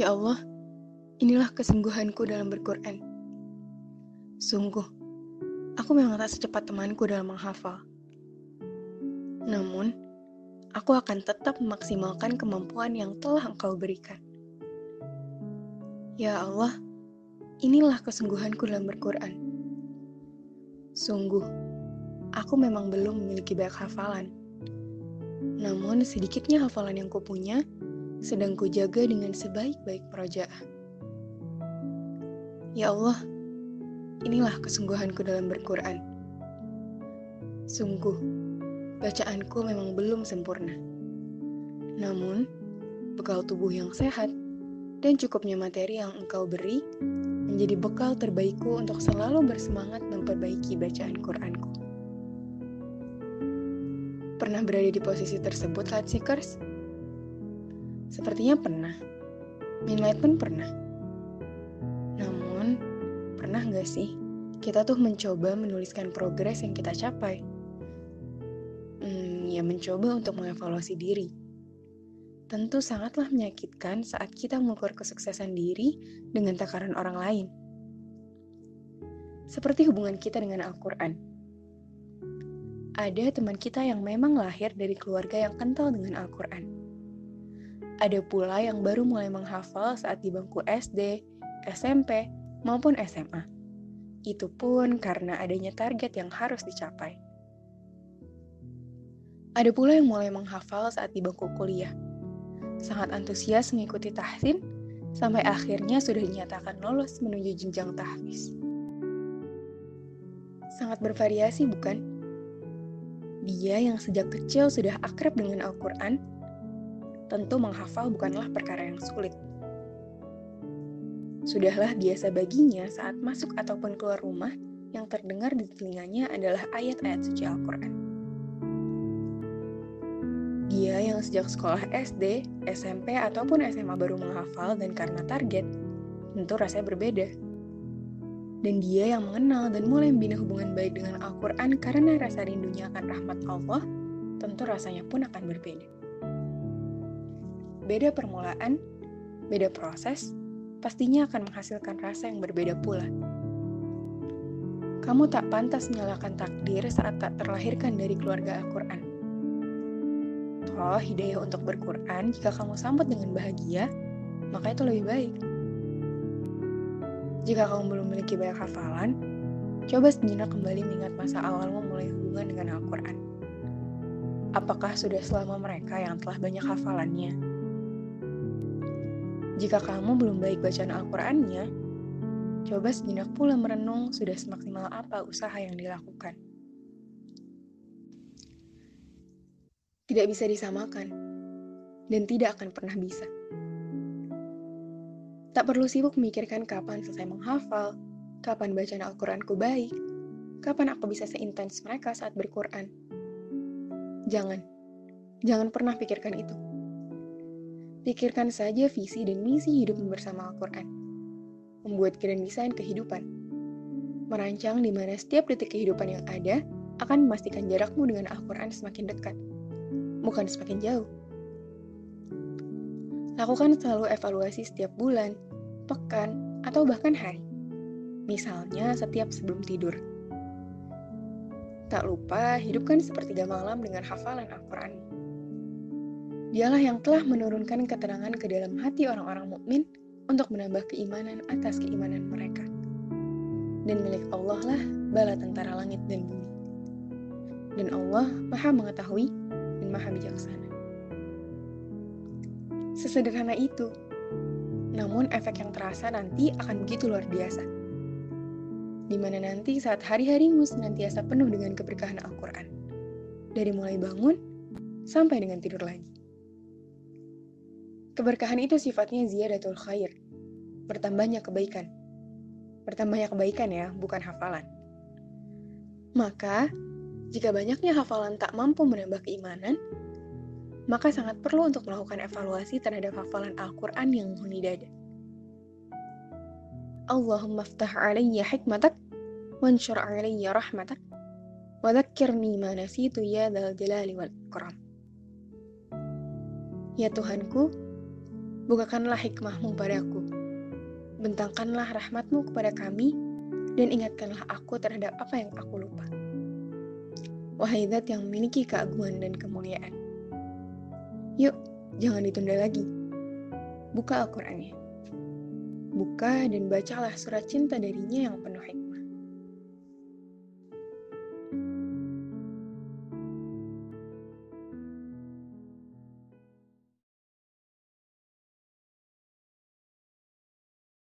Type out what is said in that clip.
Ya Allah, inilah kesungguhanku dalam berquran. Sungguh, aku memang tak secepat temanku dalam menghafal. Namun, aku akan tetap memaksimalkan kemampuan yang telah engkau berikan. Ya Allah, inilah kesungguhanku dalam berquran. Sungguh, aku memang belum memiliki banyak hafalan. Namun, sedikitnya hafalan yang kupunya sedang kujaga dengan sebaik-baik perajaan. Ya Allah, inilah kesungguhanku dalam berquran. Sungguh, bacaanku memang belum sempurna. Namun, bekal tubuh yang sehat dan cukupnya materi yang engkau beri menjadi bekal terbaikku untuk selalu bersemangat memperbaiki bacaan Quranku. Pernah berada di posisi tersebut, Seekers? Sepertinya pernah. Minlight pun pernah. Namun, pernah nggak sih kita tuh mencoba menuliskan progres yang kita capai? Hmm, ya mencoba untuk mengevaluasi diri. Tentu sangatlah menyakitkan saat kita mengukur kesuksesan diri dengan takaran orang lain. Seperti hubungan kita dengan Al-Quran. Ada teman kita yang memang lahir dari keluarga yang kental dengan Al-Quran ada pula yang baru mulai menghafal saat di bangku SD, SMP, maupun SMA. Itu pun karena adanya target yang harus dicapai. Ada pula yang mulai menghafal saat di bangku kuliah. Sangat antusias mengikuti tahsin, sampai akhirnya sudah dinyatakan lolos menuju jenjang tahfiz. Sangat bervariasi bukan? Dia yang sejak kecil sudah akrab dengan Al-Quran, tentu menghafal bukanlah perkara yang sulit. Sudahlah biasa baginya saat masuk ataupun keluar rumah, yang terdengar di telinganya adalah ayat-ayat suci Al-Quran. Dia yang sejak sekolah SD, SMP, ataupun SMA baru menghafal dan karena target, tentu rasanya berbeda. Dan dia yang mengenal dan mulai membina hubungan baik dengan Al-Quran karena rasa rindunya akan rahmat Allah, tentu rasanya pun akan berbeda beda permulaan, beda proses, pastinya akan menghasilkan rasa yang berbeda pula. Kamu tak pantas menyalahkan takdir saat tak terlahirkan dari keluarga Al-Quran. Toh, hidayah untuk berquran jika kamu sambut dengan bahagia, maka itu lebih baik. Jika kamu belum memiliki banyak hafalan, coba sejenak kembali mengingat masa awalmu mulai hubungan dengan Al-Quran. Apakah sudah selama mereka yang telah banyak hafalannya? Jika kamu belum baik bacaan Al-Qur'annya, coba sejenak pula merenung sudah semaksimal apa usaha yang dilakukan. Tidak bisa disamakan, dan tidak akan pernah bisa. Tak perlu sibuk memikirkan kapan selesai menghafal, kapan bacaan Al-Qur'anku baik, kapan aku bisa seintens mereka saat berquran. Jangan, jangan pernah pikirkan itu. Pikirkan saja visi dan misi hidup bersama Al-Quran. Membuat kalian desain kehidupan. Merancang di mana setiap detik kehidupan yang ada akan memastikan jarakmu dengan Al-Quran semakin dekat, bukan semakin jauh. Lakukan selalu evaluasi setiap bulan, pekan, atau bahkan hari. Misalnya setiap sebelum tidur. Tak lupa, hidupkan sepertiga malam dengan hafalan Al-Quran. Dialah yang telah menurunkan keterangan ke dalam hati orang-orang mukmin untuk menambah keimanan atas keimanan mereka. Dan milik Allah lah bala tentara langit dan bumi. Dan Allah maha mengetahui dan maha bijaksana. Sesederhana itu, namun efek yang terasa nanti akan begitu luar biasa. Di mana nanti saat hari-harimu senantiasa penuh dengan keberkahan Al-Quran. Dari mulai bangun sampai dengan tidur lagi. Keberkahan itu sifatnya ziyadatul khair, bertambahnya kebaikan. Bertambahnya kebaikan ya, bukan hafalan. Maka, jika banyaknya hafalan tak mampu menambah keimanan, maka sangat perlu untuk melakukan evaluasi terhadap hafalan Al-Quran yang menghuni dada. Allahumma ftah alayya hikmatak, wansyur alayya rahmatak, wa dhakkirni ma nasitu ya dal jalali wal ikram. Ya Tuhanku, bukakanlah hikmahmu padaku. Bentangkanlah rahmatmu kepada kami, dan ingatkanlah aku terhadap apa yang aku lupa. Wahai zat yang memiliki keagungan dan kemuliaan. Yuk, jangan ditunda lagi. Buka Al-Qur'annya. Buka dan bacalah surat cinta darinya yang penuh hikmah.